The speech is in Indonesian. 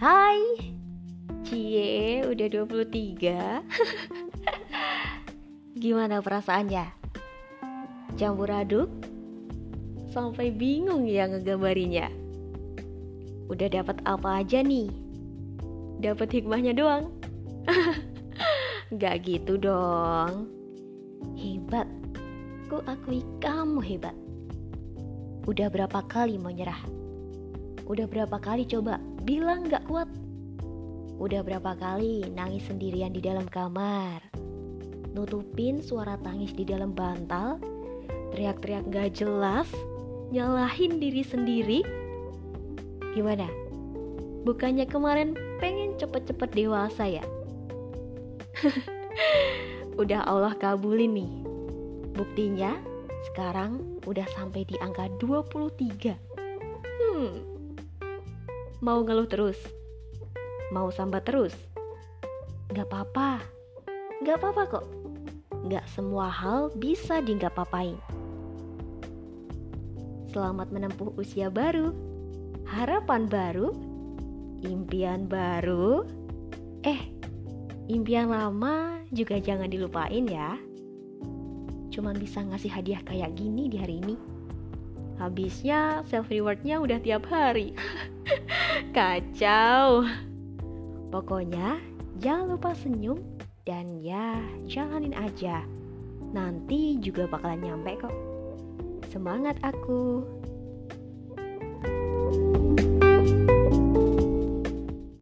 Hai Cie udah 23 Gimana perasaannya? Campur aduk? Sampai bingung ya ngegambarinya Udah dapat apa aja nih? Dapat hikmahnya doang Gak gitu dong Hebat Ku akui kamu hebat Udah berapa kali mau nyerah? Udah berapa kali coba bilang gak kuat. Udah berapa kali nangis sendirian di dalam kamar, nutupin suara tangis di dalam bantal, teriak-teriak gak jelas, nyalahin diri sendiri. Gimana? Bukannya kemarin pengen cepet-cepet dewasa ya? udah Allah kabulin nih. Buktinya sekarang udah sampai di angka 23. Hmm, Mau ngeluh terus? Mau sambat terus? Gak apa-apa, gak apa-apa kok. Gak semua hal bisa di gak papain. Selamat menempuh usia baru, harapan baru, impian baru. Eh, impian lama juga jangan dilupain ya. Cuman bisa ngasih hadiah kayak gini di hari ini. Habisnya self rewardnya udah tiap hari. Kacau. Pokoknya jangan lupa senyum dan ya jalanin aja. Nanti juga bakalan nyampe kok. Semangat aku.